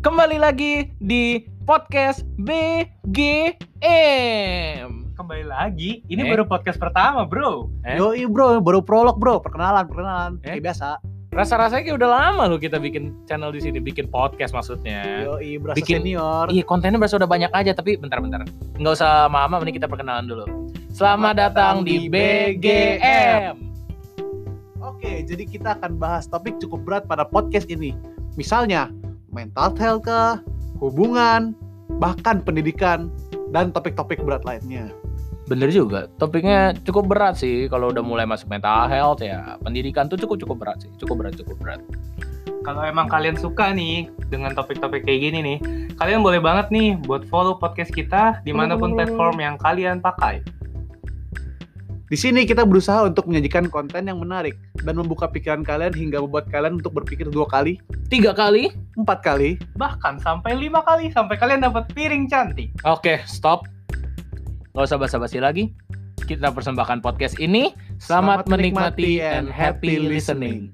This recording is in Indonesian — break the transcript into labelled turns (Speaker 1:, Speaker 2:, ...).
Speaker 1: Kembali lagi di podcast BGM.
Speaker 2: Kembali lagi, ini
Speaker 1: Eh?
Speaker 2: baru podcast pertama bro
Speaker 1: Eh?
Speaker 3: Yoi bro, baru prolog bro, perkenalan, perkenalan,
Speaker 1: Eh?
Speaker 3: kayak biasa.
Speaker 1: Rasa-rasanya kayak udah lama loh kita bikin channel di sini, bikin podcast maksudnya.
Speaker 3: Yoi, berasa
Speaker 1: Bikin-
Speaker 3: senior.
Speaker 1: Iya kontennya berasa udah banyak aja tapi bentar-bentar nggak usah lama-lama mending kita perkenalan dulu. Selamat datang di BGM.
Speaker 3: Oke, jadi kita akan bahas topik cukup berat pada podcast ini. Misalnya, mental health kah, hubungan, bahkan pendidikan, dan topik-topik berat lainnya.
Speaker 1: Bener juga, topiknya cukup berat sih kalau udah mulai masuk mental health ya. Pendidikan tuh cukup cukup berat sih, cukup berat cukup berat.
Speaker 2: Kalau emang kalian suka nih dengan topik-topik kayak gini nih Kalian boleh banget nih buat follow podcast kita di mana pun platform yang kalian pakai
Speaker 3: Di sini kita berusaha untuk menyajikan konten yang menarik dan membuka pikiran kalian hingga membuat kalian untuk berpikir dua kali,
Speaker 1: Tiga kali.
Speaker 3: Empat kali.
Speaker 2: Bahkan sampai lima kali sampai kalian dapat piring cantik
Speaker 1: Oke, stop. Gak usah basa-basi lagi. Kita persembahkan podcast ini. Selamat, menikmati and happy listening.